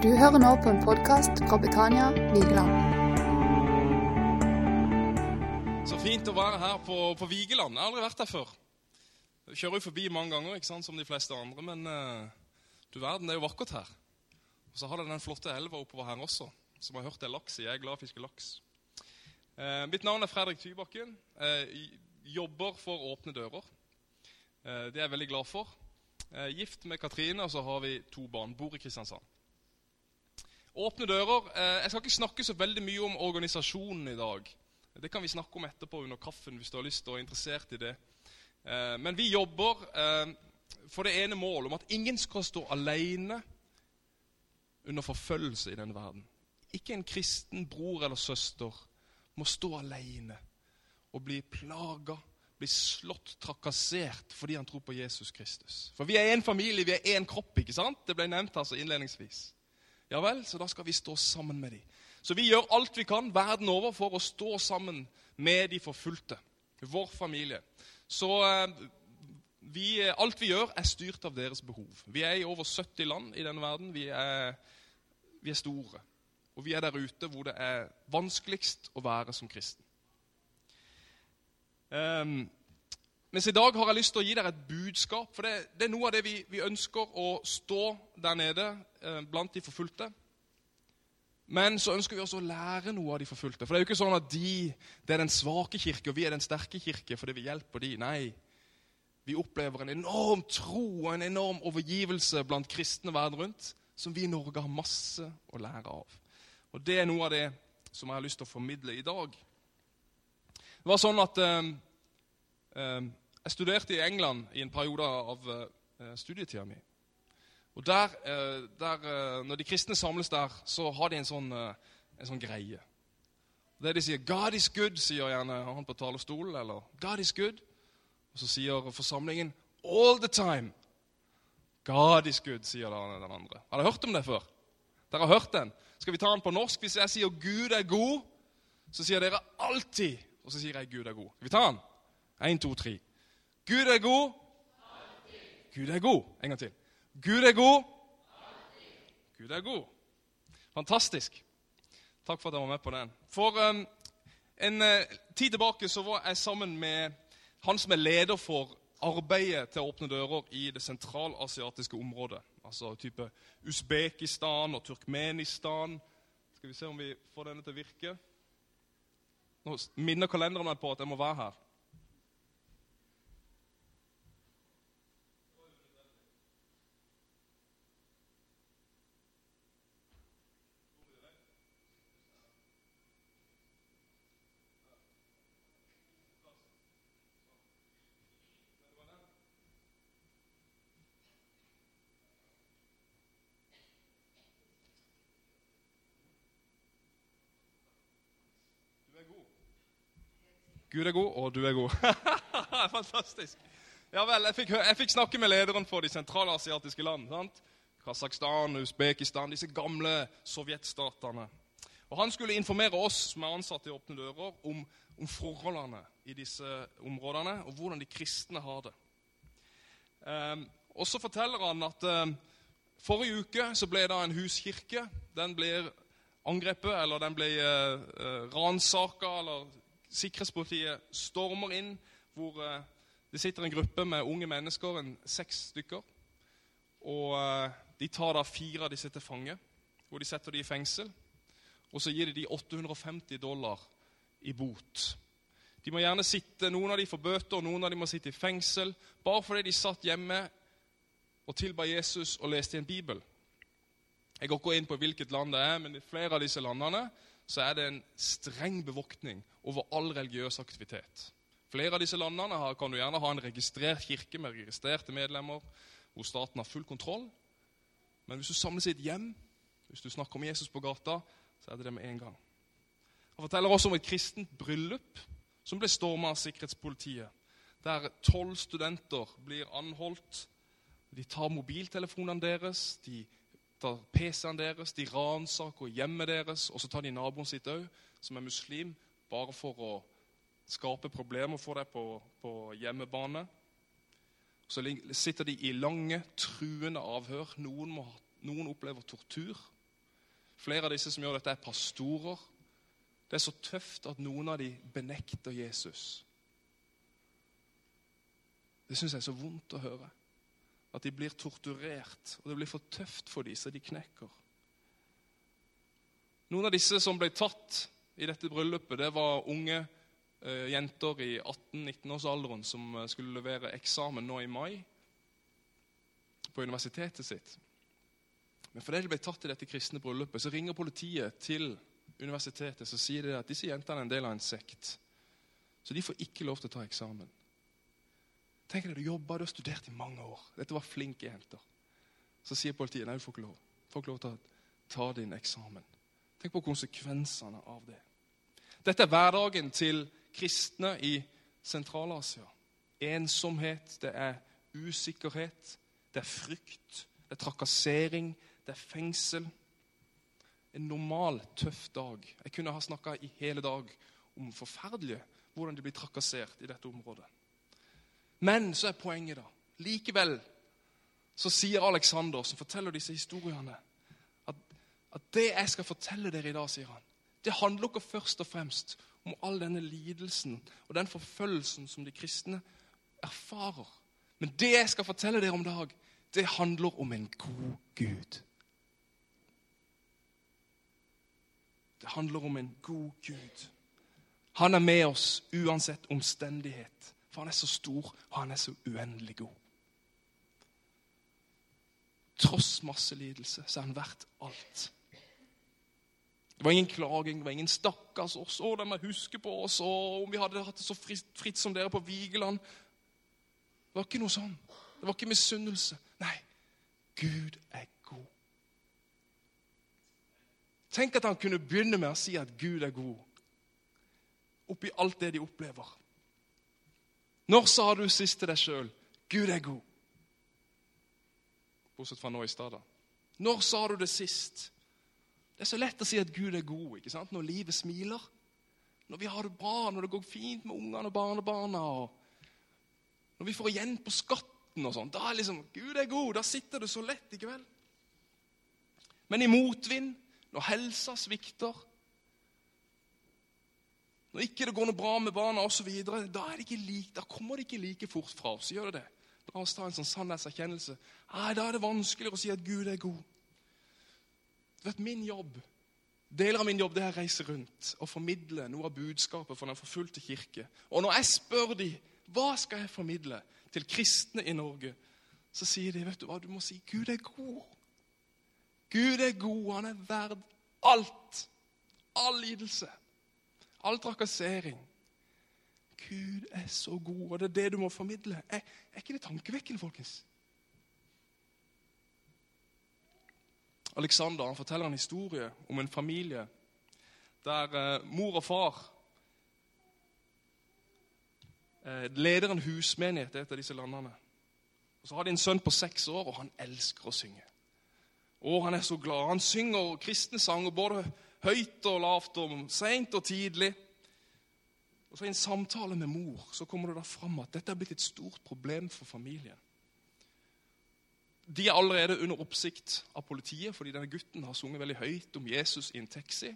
Du hører nå på en podkast fra Betania Vigeland. Så fint å være her på, på Vigeland. Jeg har aldri vært der før. Jeg kjører jo forbi mange ganger, ikke sant, som de fleste andre, men uh, du verden, det er jo vakkert her. Og så har det den flotte elva oppover her også, som har hørt er laks i. Jeg er glad i å fiske laks. Uh, mitt navn er Fredrik Tybakken. Uh, jobber for Åpne dører. Det er jeg veldig glad for. Gift med Katrine, og så har vi to barn. Bor i Kristiansand. Åpne dører. Eh, jeg skal ikke snakke så veldig mye om organisasjonen i dag. Det kan vi snakke om etterpå under kaffen hvis du har lyst og er interessert i det. Eh, men vi jobber eh, for det ene målet om at ingen skal stå alene under forfølgelse i denne verden. Ikke en kristen bror eller søster må stå alene og bli plaga, bli slått, trakassert fordi han tror på Jesus Kristus. For vi er én familie, vi er én kropp. ikke sant? Det ble nevnt altså innledningsvis. Ja vel, så da skal vi stå sammen med dem. Så vi gjør alt vi kan verden over for å stå sammen med de forfulgte. Vår familie. Så eh, vi, alt vi gjør, er styrt av deres behov. Vi er i over 70 land i denne verden. Vi er, vi er store. Og vi er der ute hvor det er vanskeligst å være som kristen. Um, mens i dag har jeg lyst til å gi dere et budskap. For det, det er noe av det vi, vi, ønsker å stå der nede eh, blant de forfulgte. Men så ønsker vi også å lære noe av de forfulgte. For det er jo ikke sånn at de det er den svake kirke, og vi er den sterke kirke fordi vi hjelper de. Nei. Vi opplever en enorm tro og en enorm overgivelse blant kristne verden rundt som vi i Norge har masse å lære av. Og Det er noe av det som jeg har lyst til å formidle i dag. Det var sånn at eh, eh, Jeg studerte i England i en periode av eh, studietida mi. Og der, eh, der, eh, Når de kristne samles der, så har de en sånn, eh, en sånn greie. Det de sier 'God is good', sier gjerne han på talerstolen. Eller 'God is good'. Og så sier forsamlingen 'all the time'. 'God is good', sier den andre. Har dere hørt om det før? Dere har hørt den? Skal vi ta den på norsk? Hvis jeg sier 'Gud er god', så sier dere alltid Og så sier jeg 'Gud er god'. Skal vi ta den? Én, to, tre. Gud er god. Alltid. Gud er god. En gang til. Gud er god. Gud er god. Fantastisk. Takk for at jeg var med på den. For um, en uh, tid tilbake så var jeg sammen med han som er leder for arbeidet til å åpne dører i det sentralasiatiske området. Altså type Usbekistan og Turkmenistan. Skal vi se om vi får denne til å virke. Nå minner kalenderen meg på at jeg må være her. Gud er god, og du er god. Fantastisk. Ja vel, jeg fikk, jeg fikk, snakke med lederen for de sentralasiatiske land. sant? Kasakhstan, Usbekistan, disse gamle sovjetstatene. Og Han skulle informere oss som er ansatte i Åpne dører, om, om, forholdene i disse områdene, og hvordan de kristne har det. Um, og Så forteller han at um, forrige uke så ble det en huskirke. Den ble angrepet, eller den ble uh ransaka eller Sikkerhetspolitiet stormer inn hvor uh, det sitter en gruppe med unge mennesker, en seks stykker. Og uh, De tar da fire av disse til fange, hvor de setter dem i fengsel. Og så gir de de 850 dollar i bot. De må gjerne sitte, Noen av dem får bøter, noen av dem må sitte i fengsel. Bare fordi de satt hjemme og tilba Jesus og leste i en bibel. Jeg går ikke inn på hvilket land det er, men i flere av disse landene så er det en streng bevoktning over all religiøs aktivitet. Flere av disse landene har, kan du gjerne ha en registrert kirke med registrerte medlemmer, hvor staten har full kontroll. Men hvis du samles i et hjem, hvis du snakker om Jesus på gata, så er det det med en gang. Han forteller også om et kristent bryllup som ble storma av sikkerhetspolitiet. Der tolv studenter blir anholdt. De tar mobiltelefonene deres, de tar PC-en deres, de ransaker hjemmet deres, og så tar de naboen sitt òg, som er muslim, bare for å skape problemer for deg på, på hjemmebane. Så sitter de i lange, truende avhør. Noen, må, noen, opplever tortur. Flere av disse som gjør dette, er pastorer. Det er så tøft at noen av dem benekter Jesus. Det syns jeg er så vondt å høre. At de blir torturert, og det blir for tøft for dem, så de knekker. Noen av disse som ble tatt i dette bryllupet, det var unge eh, jenter i 18-19-årsalderen som eh, skulle levere eksamen nå i mai på universitetet sitt. Men fordi de ble tatt i dette kristne bryllupet, så ringer politiet til universitetet så sier de at disse jentene er en del av en sekt. Så de får ikke lov til å ta eksamen. Tenk deg, Du jobba, du har studert i mange år. Dette var flinke jenter. Så sier politiet nei, du får ikke lov. Du får ikke lov til å ta din eksamen. Tenk på konsekvensene av det. Dette er hverdagen til kristne i Sentral-Asia. Ensomhet, det er usikkerhet, det er frykt, det er trakassering, det er fengsel. En normal, tøff dag. Jeg kunne ha snakka i hele dag om forferdelige hvordan de blir trakassert i dette området. Men så er poenget, da. Likevel så sier Alexander, som forteller disse historiene, at, at det jeg skal fortelle dere i dag, sier han, det handler ikke først og fremst om all denne lidelsen og den forfølgelsen som de kristne erfarer. Men det jeg skal fortelle dere om dag, det handler om en god Gud. Det handler om en god Gud. Han er med oss uansett omstendighet. For han er så stor, og han er så uendelig god. Tross masse lidelse så er han verdt alt. Det var ingen klaging, det var ingen 'stakkars oss', 'å, de må huske på oss', og 'om vi hadde hatt det så fritt, fritt som dere på Vigeland'. Det var ikke noe sånn. Det var ikke misunnelse. Nei, Gud er god. Tenk at han kunne begynne med å si at Gud er god, oppi alt det de opplever. Når sa du sist til deg sjøl 'Gud er god'? Bortsett fra nå i stad. Når sa du det sist? Det er så lett å si at Gud er god ikke sant? når livet smiler. Når vi har det bra, når det går fint med ungene og barnebarna. og Når vi får igjen på skatten og sånn. Da er liksom Gud er god. Da sitter det så lett, ikke vel? Men i motvind, når helsa svikter, når ikke det går noe bra med barna osv., da, like, da kommer det ikke like fort fra oss. gjør det det? La oss ta en sånn sannhetserkjennelse. Nei, Da er det vanskeligere å si at Gud er god. Du vet, Min jobb, Deler av min jobb det er å reise rundt og formidle noe av budskapet for den forfulgte kirke. Og når jeg spør dem hva skal jeg formidle til kristne i Norge, så sier de vet du hva, du må si Gud er god. Gud er god, han er verd alt. All lidelse. All trakassering. Gud er så god, og det er det du må formidle. Er, er ikke det tankevekkende, folkens? Alexander han forteller en historie om en familie der eh, mor og far eh, leder en husmenighet i et av disse landene. Og Så har de en sønn på seks år, og han elsker å synge. Og Han er så glad. Han synger kristne sanger både høyt og lavt, om seint og tidlig. Og så I en samtale med mor så kommer det da fram at dette er blitt et stort problem for familien. De er allerede under oppsikt av politiet fordi denne gutten har sunget veldig høyt om Jesus i en taxi.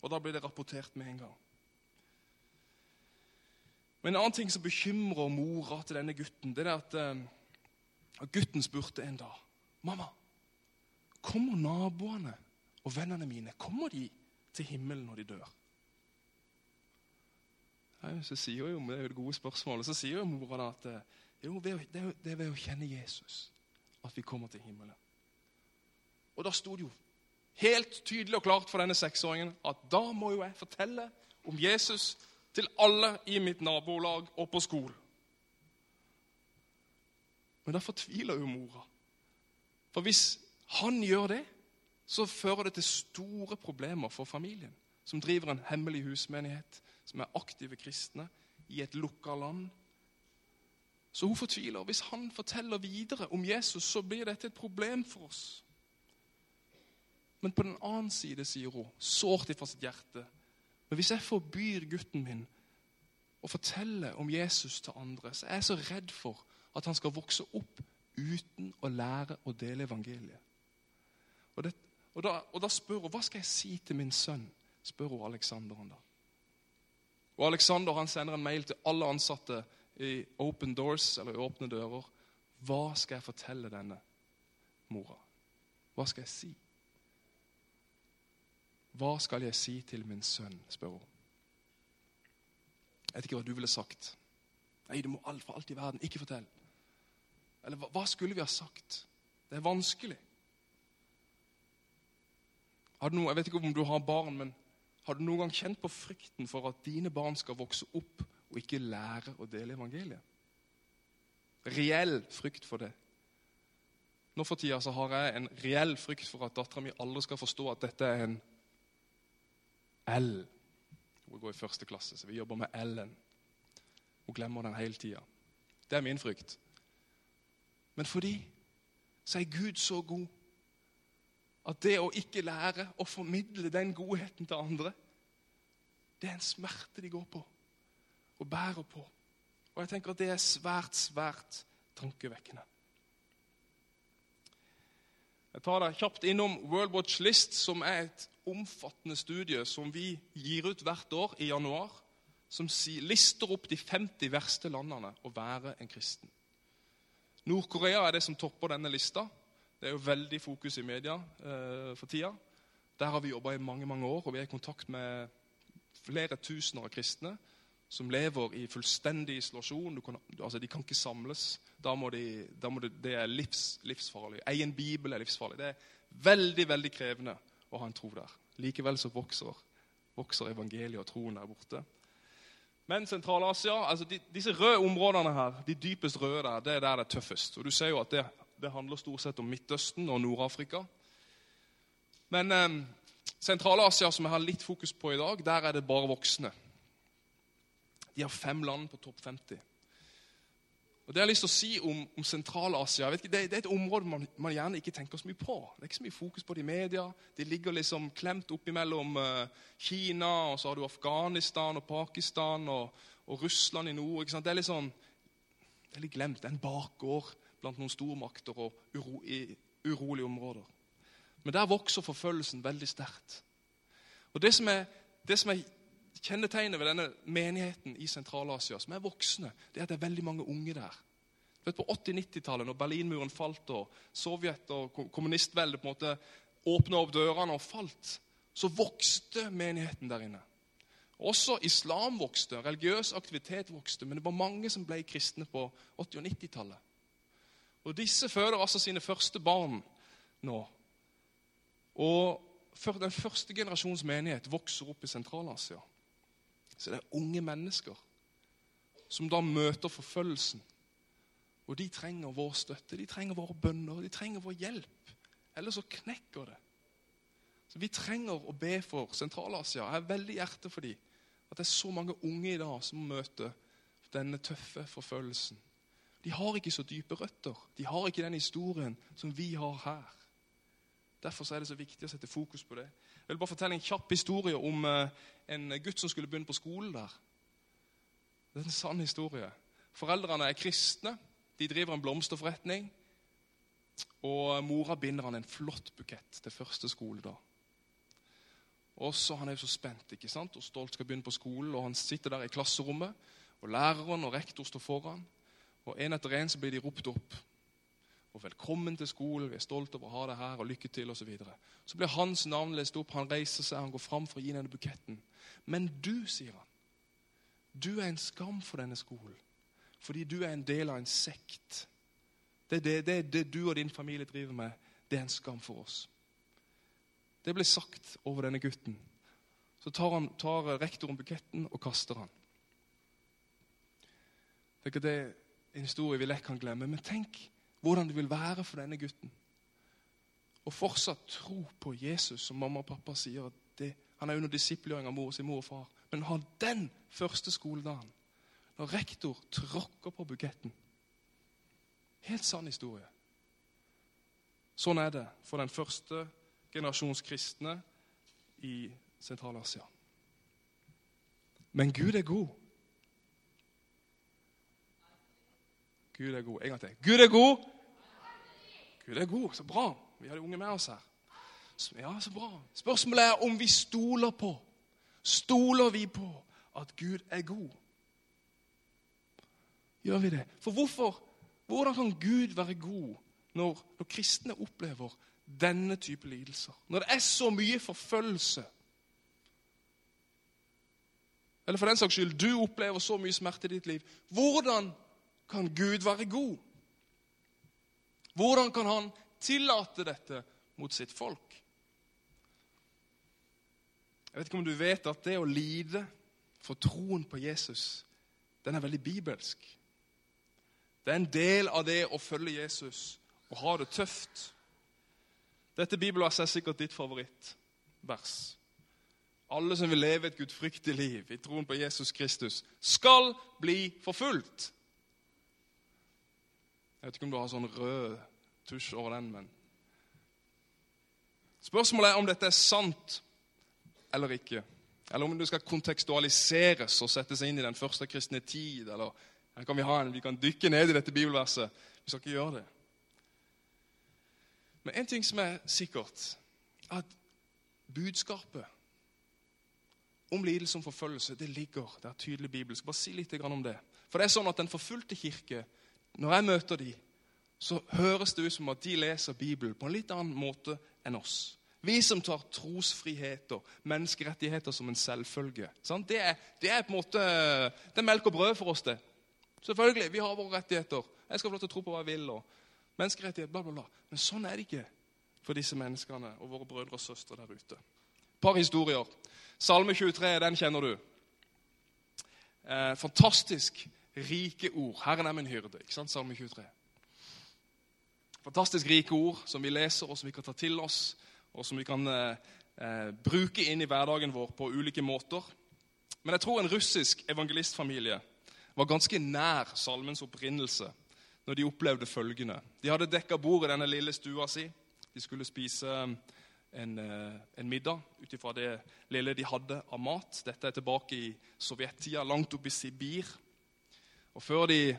Og da blir det rapportert med en gang. Men en annen ting som bekymrer mora til denne gutten, det er at, eh, at gutten spurte en dag Mamma, kommer naboene og vennene mine kommer de til himmelen når de dør? Nei, så sier jo, Det er jo det gode spørsmålet. Så sier jo mora at eh, jo, det er ved å kjenne Jesus at vi kommer til himmelen. Og da sto det jo helt tydelig og klart for denne seksåringen at da må jo jeg fortelle om Jesus til alle i mitt nabolag og på skolen. Men da fortviler jo mora. For hvis han gjør det, så fører det til store problemer for familien, som driver en hemmelig husmenighet, som er aktive kristne i et lukka land. Så hun fortviler. Hvis han forteller videre om Jesus, så blir dette et problem for oss. Men på den annen side, sier hun, sårt ifra sitt hjerte Men hvis jeg forbyr gutten min å fortelle om Jesus til andre, så er jeg så redd for at han skal vokse opp uten å lære å dele evangeliet. Og, det, Og da, og da spør hun hva skal jeg si til min sønn, spør hun Aleksanderen da. Og Alexander han sender en mail til alle ansatte i Open Doors, eller Åpne dører. Hva skal jeg fortelle denne mora? Hva skal jeg si? Hva skal jeg si til min sønn? spør hun. Jeg vet ikke hva du ville sagt. Nei, du må alt for alt i verden ikke fortelle. Eller hva skulle vi ha sagt? Det er vanskelig. Noe, jeg vet ikke om du har barn, men har du noen gang kjent på frykten for at dine barn skal vokse opp og ikke lære å dele evangeliet? Reell frykt for det. Nå for tida så har jeg en reell frykt for at dattera mi aldri skal forstå at dette er en L. Hun går i første klasse, så vi jobber med L-en. Hun glemmer den hele tida. Det er min frykt. Men fordi så er Gud så god at det å ikke lære å formidle den godheten til andre, det er en smerte de går på og bærer på. Og jeg tenker at det er svært, svært tankevekkende. Jeg tar deg kjapt innom World Watch List, som er et omfattende studie som vi gir ut hvert år i januar, som lister opp de 50 verste landene å være en kristen. Nord-Korea er det som topper denne lista. Det er jo veldig fokus i media eh, for tida. Der har vi jobba i mange mange år, og vi er i kontakt med flere tusener av kristne som lever i fullstendig isolasjon. Kan, altså, de kan ikke samles. Da må de, da må de, det er livs, livsfarlig. Egen bibel er livsfarlig. Det er veldig veldig krevende å ha en tro der. Likevel så vokser, vokser evangeliet og troen der borte. Men Sentral-Asia, altså de, disse røde områdene her, de dypest røde der, det er der det er tøffest. Og du ser jo at det, det handler stort sett om Midtøsten og Nord-Afrika. Men eh, Sentral-Asia, som jeg har litt fokus på i dag, der er det bare voksne. De har fem land på topp 50. Og Det jeg har lyst til å si om, om Sentral-Asia det, det, er et område man, man, gjerne ikke tenker så mye på. Det er ikke så mye fokus på det i media. De ligger liksom klemt oppimellom uh, Kina, og så har du Afghanistan og Pakistan og, og Russland i nord. Det er litt sånn, det er litt glemt. Det er en bakgård blant noen stormakter og uro, i urolige områder. Men der vokser forfølgelsen veldig sterkt. Og Det som er, det som er Kjennetegnet ved denne menigheten i Sentral-Asia, som er voksne, det er at det er veldig mange unge der. Du vet, På 80-90-tallet, når Berlinmuren falt og Sovjet og kommunistveldet på en måte åpna opp dørene og falt, så vokste menigheten der inne. Også islam vokste, religiøs aktivitet vokste, men det var mange som ble kristne på 80- og 90-tallet. Og Disse føder altså sine første barn nå. Og Den første generasjons menighet vokser opp i Sentral-Asia så det er unge mennesker som da møter forfølgelsen. Og de trenger vår støtte, de trenger våre bønner, de trenger vår hjelp. Ellers så knekker det. Så Vi trenger å be for Sentral-Asia. Jeg er veldig hjerte for dem. At det er så mange unge i dag som møter denne tøffe forfølgelsen. De har ikke så dype røtter. De har ikke den historien som vi har her. Derfor er det så viktig å sette fokus på det. Jeg vil bare fortelle en kjapp historie om eh, en gutt som skulle begynne på skolen der. Det er en sann historie. Foreldrene er kristne. De driver en blomsterforretning. Og mora binder han en flott bukett til første skoledag. Og så Han er jo så spent ikke sant? og stolt skal begynne på skolen. og Han sitter der i klasserommet, og læreren og rektor står foran. Og En etter en så blir de ropt opp og 'velkommen til skolen', 'vi er stolte over å ha deg her', og 'lykke til', osv. Så, videre. så blir hans navn lest opp, han reiser seg, han går fram for å gi denne buketten. Men du, sier han, du er en skam for denne skolen, fordi du er en del av en sekt. Det det, det, det du og din familie driver med, det er en skam for oss. Det ble sagt over denne gutten. Så tar, han, tar rektoren buketten og kaster han. Det en historie vi lett kan glemme. Men tenk hvordan det vil være for denne gutten. Og fortsatt tro på Jesus, som mamma og pappa sier. Det, han er under disiplgjøring av mor sin mor og far. Men ha den første skoledagen, når rektor tråkker på buketten Helt sann historie. Sånn er det for den første generasjons kristne i Sentral-Asia. Men Gud er god. Gud er god. En gang til. Gud er god. Gud er god. Så bra. Vi har de unge med oss her. Ja, så bra. Spørsmålet er om vi stoler på. Stoler vi på at Gud er god? Gjør vi det? For hvorfor? Hvordan kan Gud være god når, når kristne opplever denne type lidelser? Når det er så mye forfølgelse? Eller for den saks skyld, du opplever så mye smerte i ditt liv. Hvordan kan Gud være god? Hvordan kan han tillate dette mot sitt folk? Jeg vet ikke om du vet at det å lide for troen på Jesus, den er veldig bibelsk. Det er en del av det å følge Jesus og ha det tøft. Dette bibelverset er sikkert ditt favorittvers. Alle som vil leve et gudfryktig liv i troen på Jesus Kristus, skal bli forfulgt. Jeg vet ikke om du har sånn rød tusj over den, men Spørsmålet er om dette er sant eller ikke. Eller om det skal kontekstualiseres og settes inn i den første kristne tid. eller her kan vi, ha en, vi kan dykke ned i dette bibelverset. Vi skal ikke gjøre det. Men en ting som er sikkert, at budskapet om lidelse og forfølgelse det ligger det er tydelig bibelsk. Bare si litt om det. For det er sånn at Den forfulgte kirke, når jeg møter dem, så høres det ut som at de leser Bibelen på en litt annen måte enn oss. Vi som tar trosfrihet og menneskerettigheter som en selvfølge. Det er, det, er, på en måte, det er melk og brød for oss, det. Selvfølgelig, Vi har våre rettigheter. Jeg skal få lov til å tro på hva jeg vil. og menneskerettigheter, bla, bla, bla. Men sånn er det ikke for disse menneskene og våre brødre og søstre der ute. Et par historier. Salme 23, den kjenner du. Eh, fantastisk rike ord. Herren er min hyrde. ikke sant, Salme 23. Fantastisk rike ord som vi leser, og som vi kan ta til oss og som vi kan eh, bruke inn i hverdagen vår på ulike måter. Men jeg tror en russisk evangelistfamilie var ganske nær salmens opprinnelse når de opplevde følgende. De hadde dekka bordet i denne lille stua si. De skulle spise eh, en, eh, en middag ut ifra det lille de hadde av mat. Dette er tilbake i sovjettida, langt oppe i Sibir. Og før de,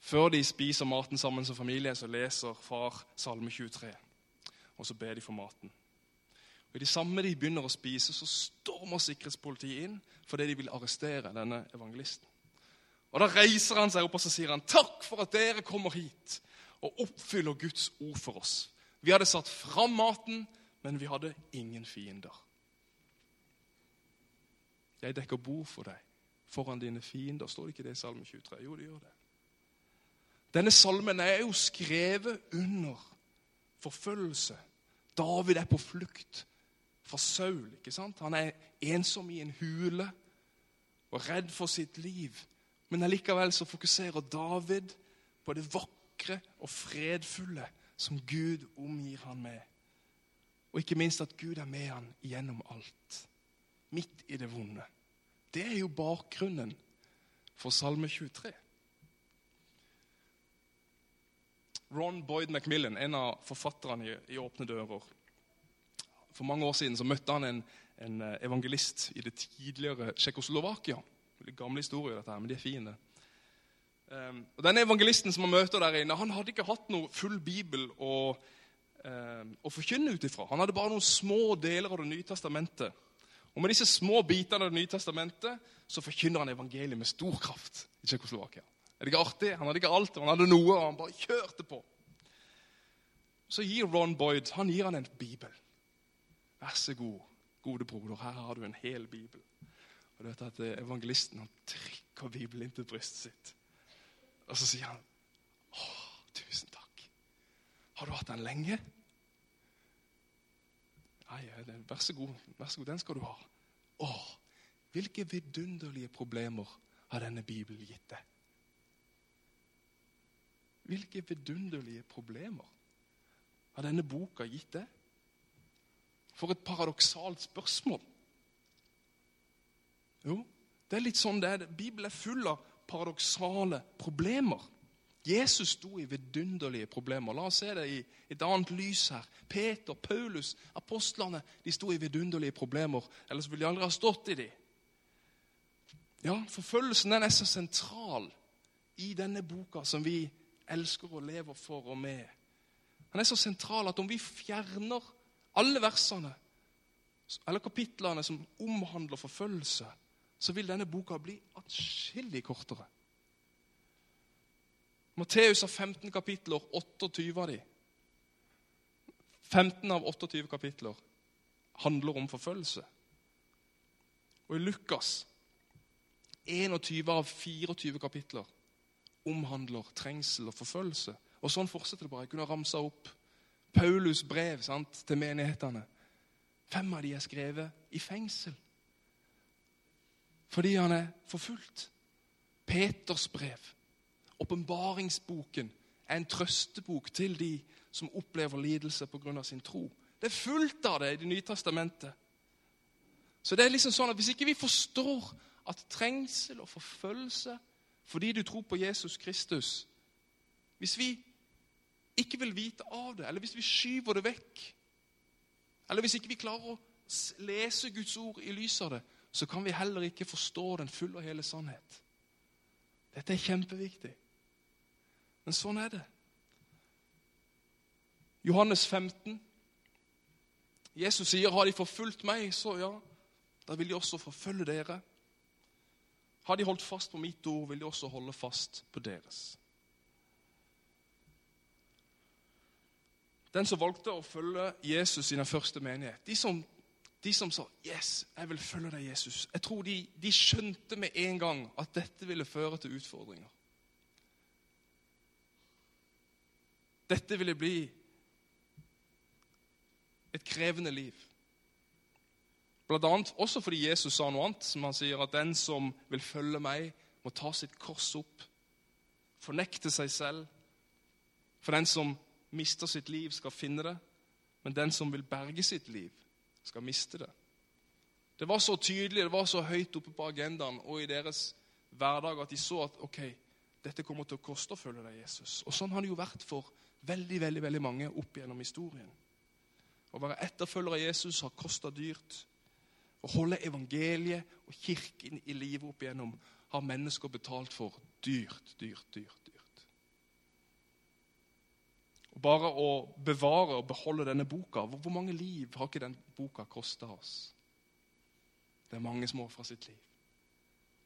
før de spiser maten sammen som familie, så leser far Salme 23. Og så ber de for maten. Og I det samme de begynner å spise, så stormer sikkerhetspolitiet inn fordi de vil arrestere denne evangelisten. Og Da reiser han seg opp og så sier han, 'Takk for at dere kommer hit og oppfyller Guds ord for oss.' Vi hadde satt fram maten, men vi hadde ingen fiender. Jeg dekker bord for deg foran dine fiender. Står det ikke det i Salme 23? Jo, det gjør det. Denne salmen er jo skrevet under forfølgelse. David er på flukt fra Saul. ikke sant? Han er ensom i en hule og redd for sitt liv. Men allikevel så fokuserer David på det vakre og fredfulle som Gud omgir han med. Og ikke minst at Gud er med han gjennom alt. Midt i det vonde. Det er jo bakgrunnen for Salme 23. Ron Boyd Macmillan, en av forfatterne i, Åpne dører, for mange år siden så møtte han en, en eh, evangelist i det tidligere Tsjekkoslovakia. Gamle historier, dette her, men de er fine. Um, og Denne evangelisten som han møter der inne, han hadde ikke hatt noe full bibel å, um, å forkynne ut ifra. Han hadde bare noen små deler av Det nye testamentet. Og Med disse små bitene av Det nye testamentet så forkynner han evangeliet med stor kraft i Tsjekkoslovakia. Er det ikke artig? Han hadde ikke alt, han hadde noe, og han bare kjørte på. Så gir Ron Boyd han gir han en bibel. Vær så god, gode broder, her har du en hel bibel. Og du vet at eh, Evangelisten han trykker Bibelen inn til brystet sitt. Og så sier han, 'Å, tusen takk. Har du hatt den lenge?' Nei, vær så god, vær så god, den skal du ha. Å, hvilke vidunderlige problemer har denne Bibelen gitt deg? Hvilke vidunderlige problemer har denne boka gitt deg? For et paradoksalt spørsmål. Jo, det er litt sånn det er. Bibelen er full av paradoksale problemer. Jesus sto i vidunderlige problemer. La oss se det i et annet lys her. Peter, Paulus, apostlene de sto i vidunderlige problemer. Ellers ville de aldri ha stått i dem. Ja, Forfølgelsen den er så sentral i denne boka som vi elsker og lever for og med. Den er så sentral at om vi fjerner alle versene eller kapitlene som omhandler forfølgelse, så vil denne boka bli atskillig kortere. Matteus har 15 kapitler, 28 av de. 15 av 28 kapitler handler om forfølgelse. Og i Lukas 21 av 24 kapitler omhandler trengsel og forfølgelse. Og sånn fortsetter det bare. Jeg kunne ramsa opp Paulus' brev sant, til menighetene. Fem av de er skrevet i fengsel fordi han er forfulgt. Peters brev, åpenbaringsboken, er en trøstebok til de som opplever lidelse pga. sin tro. Det er fullt av det i Det nye testamentet. Så det er liksom sånn at Hvis ikke vi forstår at trengsel og forfølgelse fordi du tror på Jesus Kristus Hvis vi ikke vil vite av det, eller hvis vi skyver det vekk, eller hvis ikke vi klarer å lese Guds ord i lys av det, så kan vi heller ikke forstå den fulle og hele sannhet. Dette er kjempeviktig. Men sånn er det. Johannes 15. Jesus sier, 'Har de forfulgt meg, så ja, da vil de også forfølge dere.' 'Har de holdt fast på mitt ord, vil de også holde fast på deres.' Den som valgte å følge Jesus i den første menighet, de som de som sa 'Yes, jeg vil følge deg, Jesus', jeg tror de, de skjønte med en gang at dette ville føre til utfordringer. Dette ville bli et krevende liv. Blant annet også fordi Jesus sa noe annet, som han sier at den som vil følge meg, må ta sitt kors opp, fornekte seg selv. For den som mister sitt liv, skal finne det, men den som vil berge sitt liv, skal miste det. Det var så tydelig, det var så høyt oppe på agendaen og i deres hverdag at de så at ok, dette kommer til å koste å følge deg, Jesus. Og Sånn har det jo vært for veldig veldig, veldig mange opp gjennom historien. Å være etterfølger av Jesus har kosta dyrt. Å holde evangeliet og kirken i live opp igjennom har mennesker betalt for dyrt, dyrt, dyrt. dyrt. Bare å bevare og beholde denne boka Hvor mange liv har ikke den boka kosta oss? Det er mange som ofrer sitt liv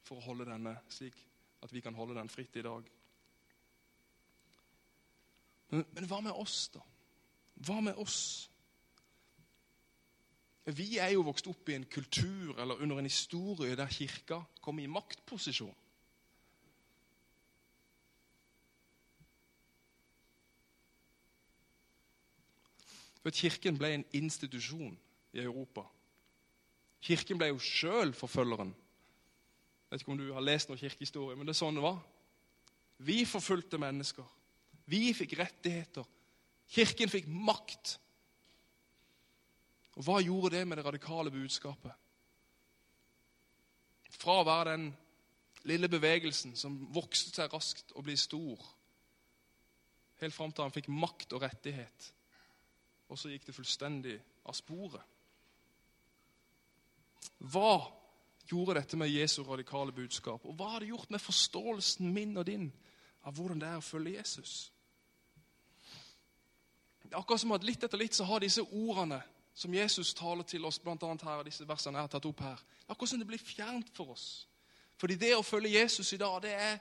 for å holde denne slik at vi kan holde den fritt i dag. Men, hva med oss, da? Hva med oss? Vi er jo vokst opp i en kultur eller under en historie der kirka kom i maktposisjon. For Kirken ble en institusjon i Europa. Kirken ble jo sjøl forfølgeren. Jeg vet ikke om du har lest noe kirkehistorie, men det er sånn det var. Vi forfulgte mennesker. Vi fikk rettigheter. Kirken fikk makt. Og Hva gjorde det med det radikale budskapet? Fra å være den lille bevegelsen som vokste seg raskt og ble stor, helt fram til han fikk makt og rettighet og så gikk det fullstendig av sporet. Hva gjorde dette med Jesu radikale budskap? Og hva har det gjort med forståelsen min og din av hvordan det er å følge Jesus? Det er akkurat som at Litt etter litt så har disse ordene som Jesus taler til oss, blant annet her, disse versene jeg har tatt opp her, det er akkurat som det blir fjernt for oss. Fordi det å følge Jesus i dag, det er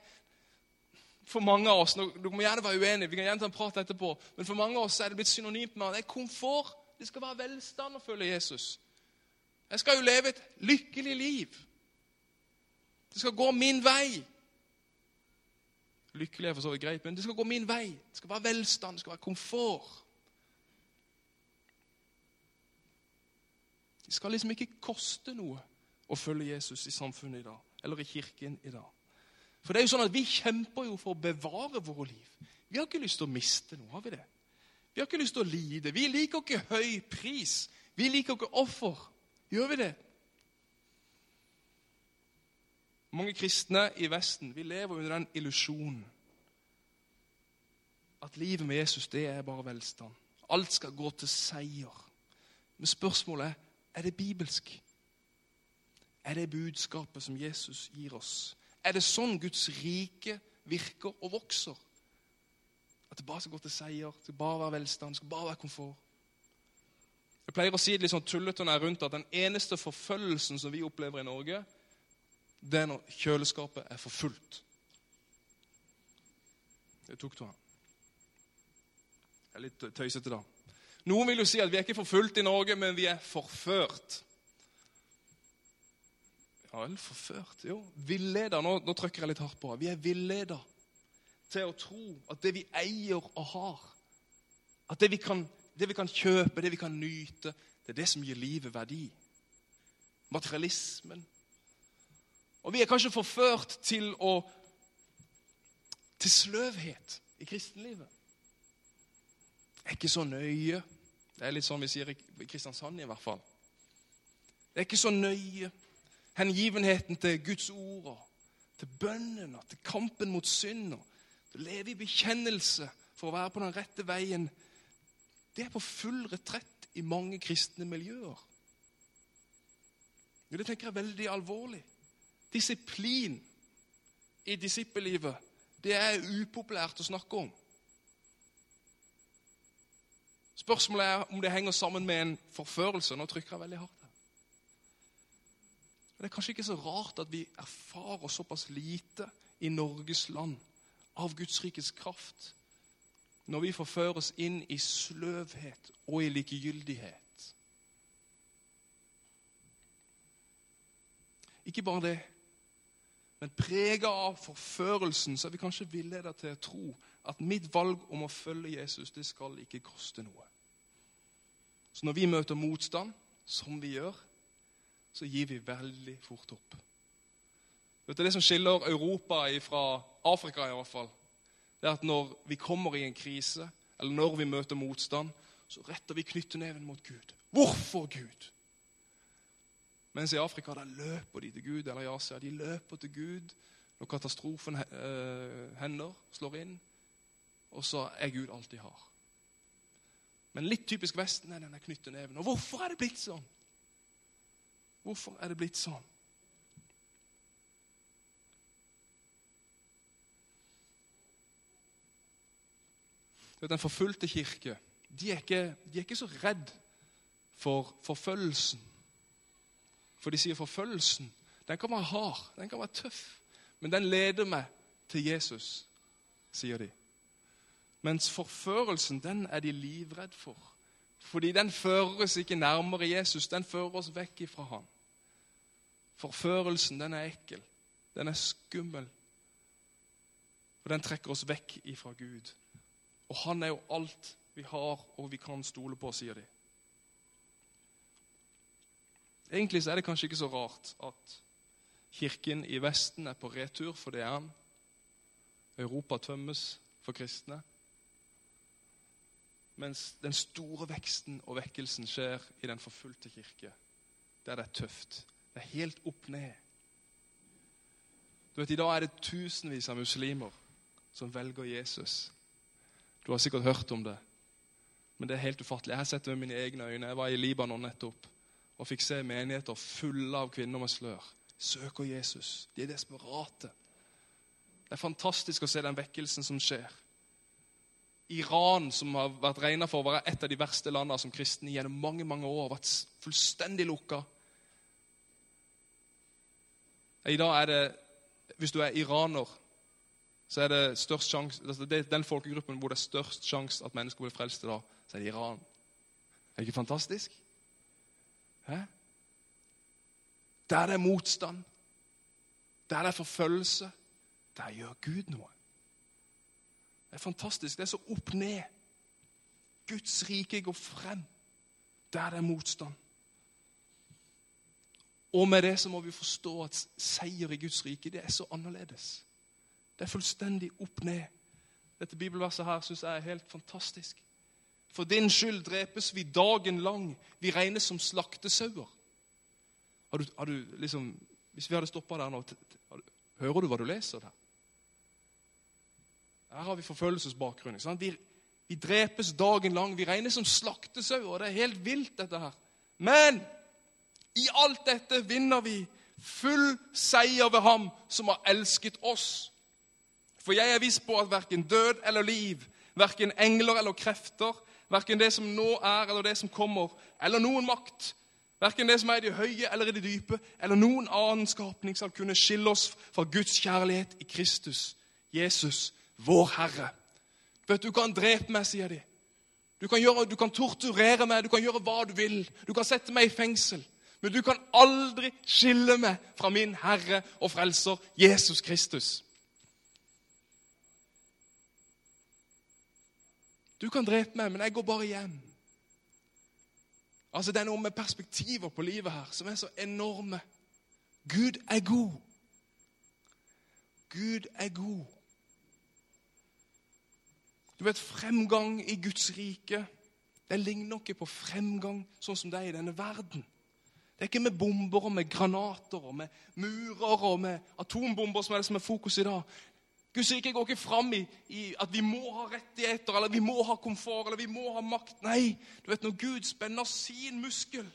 for mange av oss Du må gjerne være uenig, vi kan gjerne ta en prat etterpå, men for mange av oss er det blitt synonymt med det er komfort. Det skal være velstand å følge Jesus. Jeg skal jo leve et lykkelig liv. Det skal gå min vei. Lykkelig er for så vidt greit, men det skal gå min vei. Det skal være velstand, det skal være komfort. Det skal liksom ikke koste noe å følge Jesus i samfunnet i dag, eller i kirken i dag. For det er jo sånn at Vi kjemper jo for å bevare våre liv. Vi har ikke lyst til å miste noe. har Vi det? Vi har ikke lyst til å lide. Vi liker ikke høy pris. Vi liker ikke offer. Gjør vi det? Mange kristne i Vesten vi lever under den illusjonen at livet med Jesus det er bare velstand. Alt skal gå til seier. Men spørsmålet er er det bibelsk. Er det budskapet som Jesus gir oss? Er det sånn Guds rike virker og vokser? At det bare skal gå til seier, det skal bare være velstand, det skal bare være komfort? Jeg pleier å si det litt sånn tullete når jeg er rundt at den eneste forfølgelsen som vi opplever i Norge, det er når kjøleskapet er for fullt. Det tok du han. Jeg er litt tøysete, da. Noen vil jo si at vi er ikke forfulgt i Norge, men vi er forført. Ja vel, forført Jo, villeder. Nå, nå trykker jeg litt hardt på. Vi er villeder til å tro at det vi eier og har, at det vi kan, det vi kan kjøpe, det vi kan nyte, det er det som gir livet verdi. Materialismen. Og vi er kanskje forført til å til sløvhet i kristenlivet. Det er ikke så nøye. Det er litt sånn vi sier i Kristiansand i hvert fall. Det er ikke så nøye. Hengivenheten til Guds ord, til bønnen til kampen mot synd. Å leve i bekjennelse for å være på den rette veien. Det er på full retrett i mange kristne miljøer. Det tenker jeg er veldig alvorlig. Disiplin i disippellivet, det er upopulært å snakke om. Spørsmålet er om det henger sammen med en forførelse. Nå trykker jeg veldig hardt. Det er kanskje ikke så rart at vi erfarer såpass lite i Norges land av Guds rikes kraft når vi forføres inn i sløvhet og i likegyldighet. Ikke bare det, men prega av forførelsen så er vi kanskje villeda til å tro at mitt valg om å følge Jesus, det skal ikke koste noe. Så når vi møter motstand, som vi gjør, så gir vi veldig fort opp. Vet du, Det som skiller Europa fra Afrika, i hvert fall, det er at når vi kommer i en krise, eller når vi møter motstand, så retter vi knytteneven mot Gud. Hvorfor Gud? Mens i Afrika der løper de til Gud, eller i Asia de løper til Gud når katastrofen eh, hender, slår inn. Og så er Gud alt de har. Men litt typisk Vesten er denne knytteneven. Og hvorfor er det blitt sånn? Hvorfor er det blitt sånn? Den forfulgte kirke de er, ikke, de er ikke så redd for forfølgelsen. For de sier forfølgelsen den kan være hard, den kan være tøff, men den leder meg til Jesus, sier de. Mens forførelsen den er de livredd for. Fordi den fører oss ikke nærmere Jesus, den fører oss vekk ifra ham. Forførelsen den er ekkel, den er skummel, og den trekker oss vekk ifra Gud. Og han er jo alt vi har og vi kan stole på, sier de. Egentlig så er det kanskje ikke så rart at kirken i Vesten er på retur, for det er han. Europa tømmes for kristne. Mens den store veksten og vekkelsen skjer i den forfulgte kirke. Der det er tøft. Det er helt opp ned. Du vet, I dag er det tusenvis av muslimer som velger Jesus. Du har sikkert hørt om det, men det er helt ufattelig. Jeg har sett det med mine egne øyne. Jeg var i Libanon nettopp og fikk se menigheter fulle av kvinner med slør. Søker Jesus. De er desperate. Det er fantastisk å se den vekkelsen som skjer. Iran, som har vært regna for å være et av de verste landene som kristne gjennom mange mange år, har vært fullstendig lukka. I dag er det Hvis du er iraner, så er det størst sjanse altså det er den folkegruppen hvor det er størst sjanse at mennesker blir frelst i dag, så er det Iran. Er det ikke fantastisk? Der det er motstand, der det er forfølgelse, der gjør Gud noe. Det er fantastisk. Det er så opp ned. Guds rike går frem der det er motstand. Og med det så må vi forstå at seier i Guds rike det er så annerledes. Det er fullstendig opp ned. Dette bibelverset her syns jeg er helt fantastisk. For din skyld drepes vi dagen lang. Vi regnes som slaktesauer. Har du, har du liksom, hvis vi hadde stoppa der nå, hører du hva du leser der? Her har vi forfølgelsesbakgrunn. Vi, vi, drepes dagen lang. Vi regnes som slaktesauer. Det er helt vilt, dette her. Men i alt dette vinner vi full seier ved Ham som har elsket oss. For jeg er viss på at verken død eller liv, verken engler eller krefter, Verken det som nå er, eller det som kommer, eller noen makt. Verken det som er i det høye eller i det dype, eller noen annen skapning skal kunne skille oss fra Guds kjærlighet i Kristus, Jesus, vår Herre. Vet Du kan drepe meg, sier de. Du kan, gjøre, du kan torturere meg, du kan gjøre hva du vil. Du kan sette meg i fengsel. Men du kan aldri skille meg fra min Herre og Frelser Jesus Kristus. Du kan drepe meg, men jeg går bare hjem. Altså, Det er noe med perspektiver på livet her som er så enorme. Gud er god. Gud er god. Du vet, Fremgang i Guds rike det ligner ikke på fremgang sånn som det er i denne verden. Det er ikke med bomber og med granater og med murer og med atombomber som er det som er fokus i dag. Guds rike går ikke fram i, i, at vi må ha rettigheter eller vi må ha komfort eller vi må ha makt. Nei, du vet når Gud spenner sin muskel,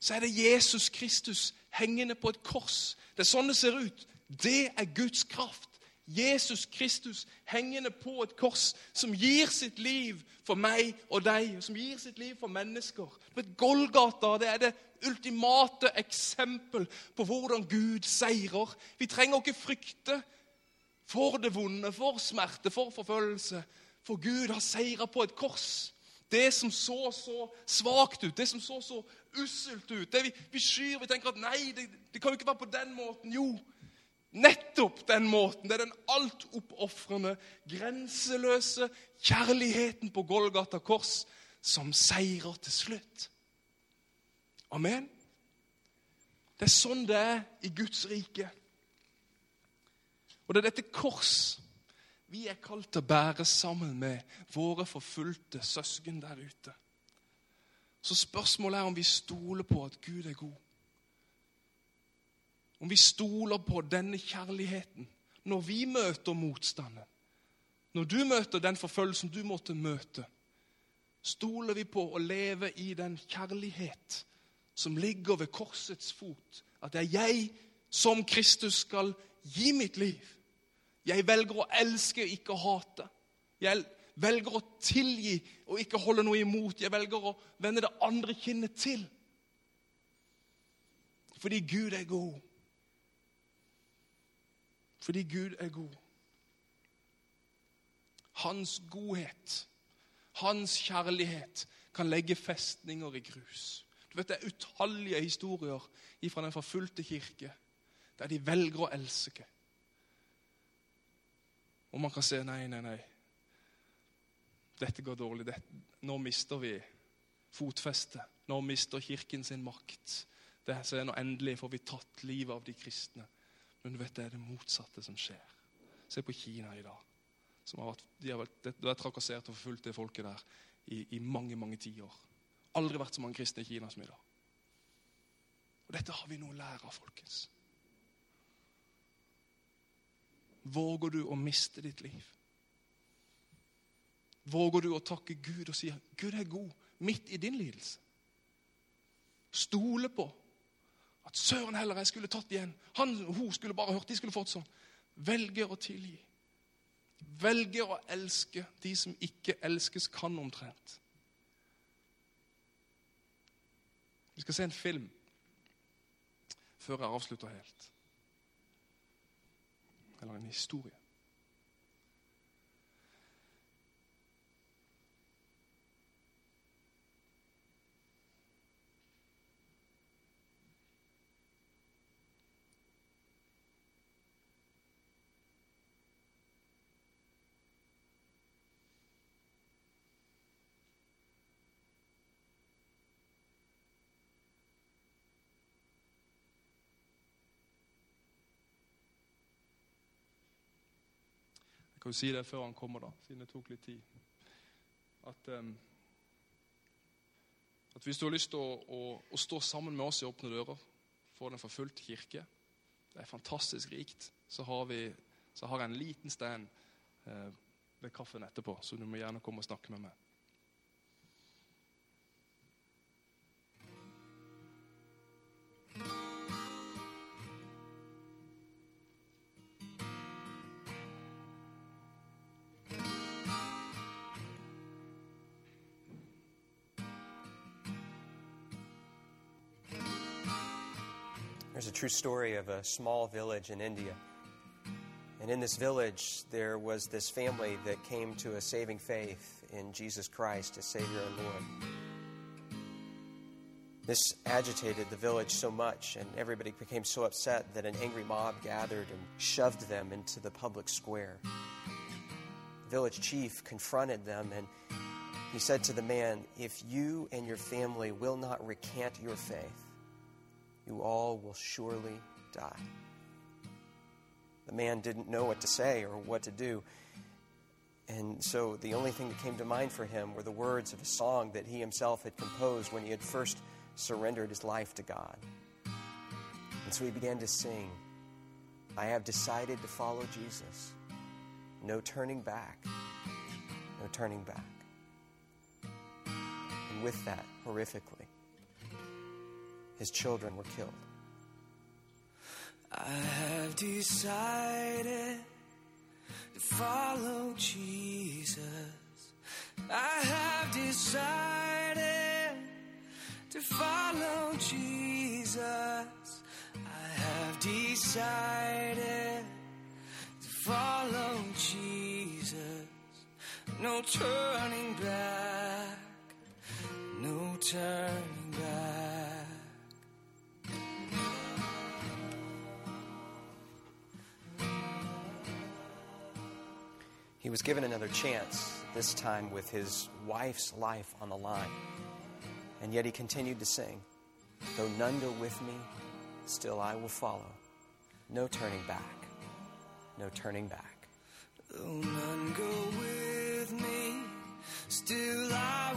så er det Jesus Kristus hengende på et kors. Det er sånn det ser ut. Det er Guds kraft. Jesus Kristus hengende på et kors som gir sitt liv for meg og deg, som gir sitt liv for mennesker. Du vet, Golgata det er det ultimate eksempel på hvordan Gud seirer. Vi trenger ikke frykte for det vonde, for smerte, for forfølgelse. For Gud har seira på et kors. Det som så så svakt ut, det som så så usselt ut, det vi, vi skyr Vi tenker at nei, det, det kan jo ikke være på den måten. Jo, nettopp den måten. Det er den altoppofrende, grenseløse kjærligheten på Golgata kors som seirer til slutt. Amen. Det er sånn det er i Guds rike. Og det er dette kors vi er kalt til å bære sammen med våre forfulgte søsken der ute. Så spørsmålet er om vi stoler på at Gud er god. Om vi stoler på denne kjærligheten når vi møter motstanden. Når du møter den forfølgelsen du måtte møte, stoler vi på å leve i den kjærlighet som ligger ved korsets fot. At det er jeg som Kristus skal gi mitt liv. Jeg velger å elske, og ikke hate. Jeg velger å tilgi og ikke holde noe imot. Jeg velger å vende det andre kinnet til. Fordi Gud er god. Fordi Gud er god. Hans godhet, hans kjærlighet, kan legge festninger i grus. Du vet, Det er utallige historier fra den forfulgte kirke der de velger å elske. Og man kan se nei, nei, nei. Dette går dårlig. Dette, nå mister vi fotfestet. Nå mister Kirken sin makt. Det er nå Endelig får vi tatt livet av de kristne. Men du vet, det er det motsatte som skjer. Se på Kina i dag. Som har vært, de har vært, trakassert og forfulgt det folket der i, i mange mange tiår. Aldri vært så mange kristne i Kina som i dag. Og Dette har vi noe å lære av, folkens. Våger du å miste ditt liv? Våger du å takke Gud og si at Gud er god midt i din lidelse? Stole på at søren heller jeg skulle tatt igjen. Han hun skulle bare hørt, de skulle fått sånn. Velger å tilgi. Velger å elske de som ikke elskes kan omtrent. Vi skal se en film før jeg avslutter helt eller en historie. Kan jo si det før han kommer, da, siden det tok litt tid. At, um, at hvis du har lyst til å, å, å, stå sammen med oss i Åpne dører for den forfulgt kirke Det er fantastisk rikt. Så har, vi, så har jeg en liten stand eh, ved kaffen etterpå, så du må gjerne komme og snakke med meg. True story of a small village in India. And in this village, there was this family that came to a saving faith in Jesus Christ as Savior and Lord. This agitated the village so much, and everybody became so upset that an angry mob gathered and shoved them into the public square. The village chief confronted them, and he said to the man, If you and your family will not recant your faith, you all will surely die. The man didn't know what to say or what to do. And so the only thing that came to mind for him were the words of a song that he himself had composed when he had first surrendered his life to God. And so he began to sing, I have decided to follow Jesus. No turning back. No turning back. And with that, horrifically, his children were killed. I have decided to follow Jesus. I have decided to follow Jesus. I have decided to follow Jesus. No turning back, no turning back. He was given another chance, this time with his wife's life on the line. And yet he continued to sing, Though none go with me, still I will follow. No turning back, no turning back. Though none go with me, still I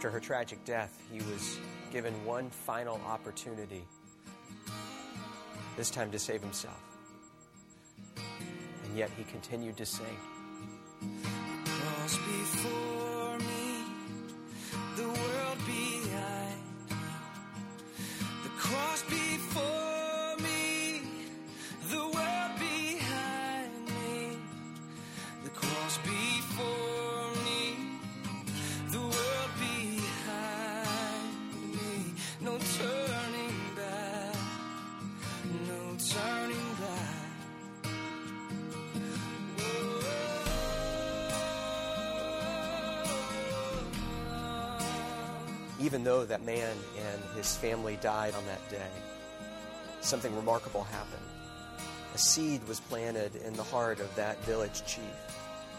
After her tragic death, he was given one final opportunity, this time to save himself. And yet he continued to sing. That man and his family died on that day, something remarkable happened. A seed was planted in the heart of that village chief,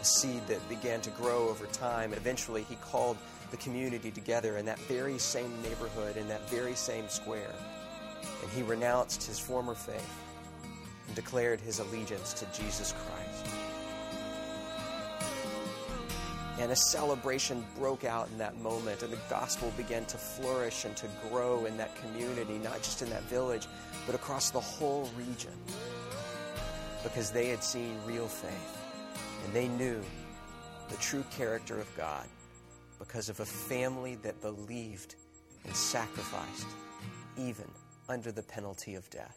a seed that began to grow over time. And eventually, he called the community together in that very same neighborhood, in that very same square. And he renounced his former faith and declared his allegiance to Jesus Christ. And a celebration broke out in that moment, and the gospel began to flourish and to grow in that community, not just in that village, but across the whole region. Because they had seen real faith, and they knew the true character of God because of a family that believed and sacrificed, even under the penalty of death.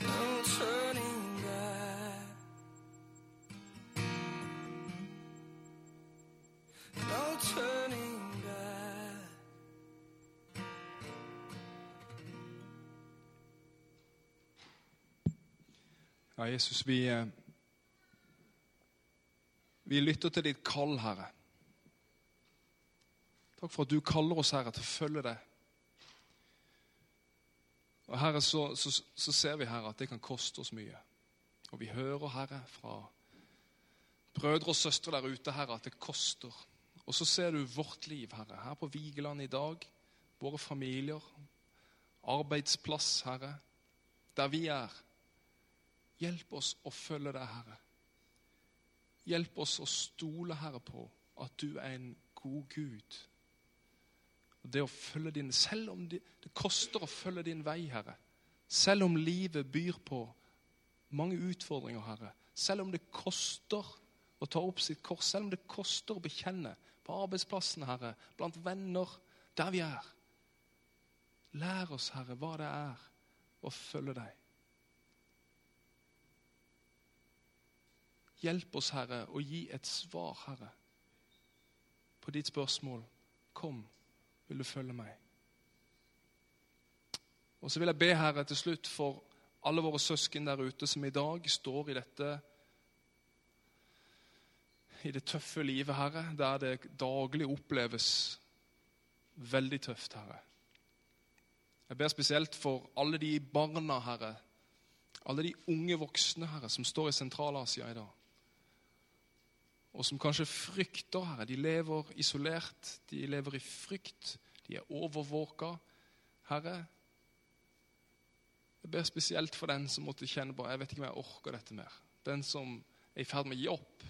No turning back. Ja, Jesus, vi, eh, vi lytter til ditt kall, Herre. Takk for at du kaller oss, Herre, til å følge deg. Og Herre, så, så, så ser vi, Herre, at det kan koste oss mye. Og vi hører, Herre, fra brødre og søstre der ute, Herre, at det koster. Og så ser du vårt liv, Herre, her på Vigeland i dag. Våre familier, arbeidsplass, Herre, der vi er. Hjelp oss å følge deg, Herre. Hjelp oss å stole, Herre, på at du er en god Gud. Og Det å følge din, Selv om det, det koster å følge din vei, Herre. Selv om livet byr på mange utfordringer, Herre. Selv om det koster å ta opp sitt kors, selv om det koster å bekjenne på arbeidsplassen, Herre, blant venner, der vi er. Lær oss, Herre, hva det er å følge deg. Hjelp oss, Herre, å gi et svar, Herre, på ditt spørsmål. Kom, vil du følge meg? Og så vil jeg be, Herre, til slutt for alle våre søsken der ute som i dag står i dette i det tøffe livet, Herre, der det daglig oppleves veldig tøft, Herre. Jeg ber spesielt for alle de barna, Herre, alle de unge voksne, Herre, som står i Sentral-Asia i dag. Og som kanskje frykter, Herre. De lever isolert, de lever i frykt, de er overvåka. Herre, jeg ber spesielt for den som måtte kjenne på jeg vet ikke om jeg orker dette mer. Den som er i ferd med å gi opp.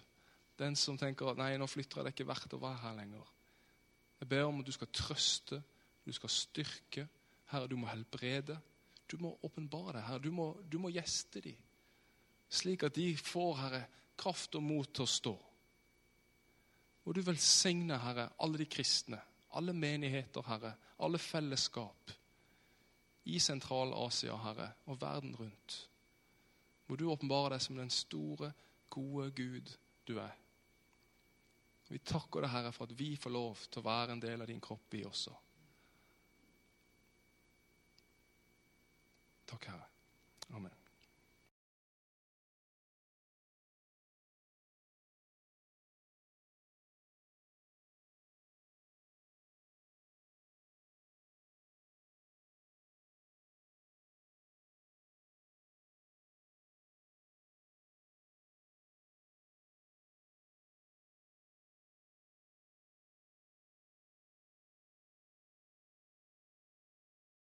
Den som tenker at nei, nå flytter jeg, det er ikke verdt å være her lenger. Jeg ber om at du skal trøste, du skal styrke. Herre, du må helbrede. Du må åpenbare deg, Herre. Du må, du må gjeste dem. Slik at de får, Herre, kraft og mot til å stå. Og du velsigne, Herre, alle de kristne, alle menigheter, Herre, alle fellesskap i Sentral-Asia, Herre, og verden rundt. Må du åpenbare deg som den store, gode Gud du er. Vi takker deg, Herre, for at vi får lov til å være en del av din kropp, vi også. Takk, Herre. Amen.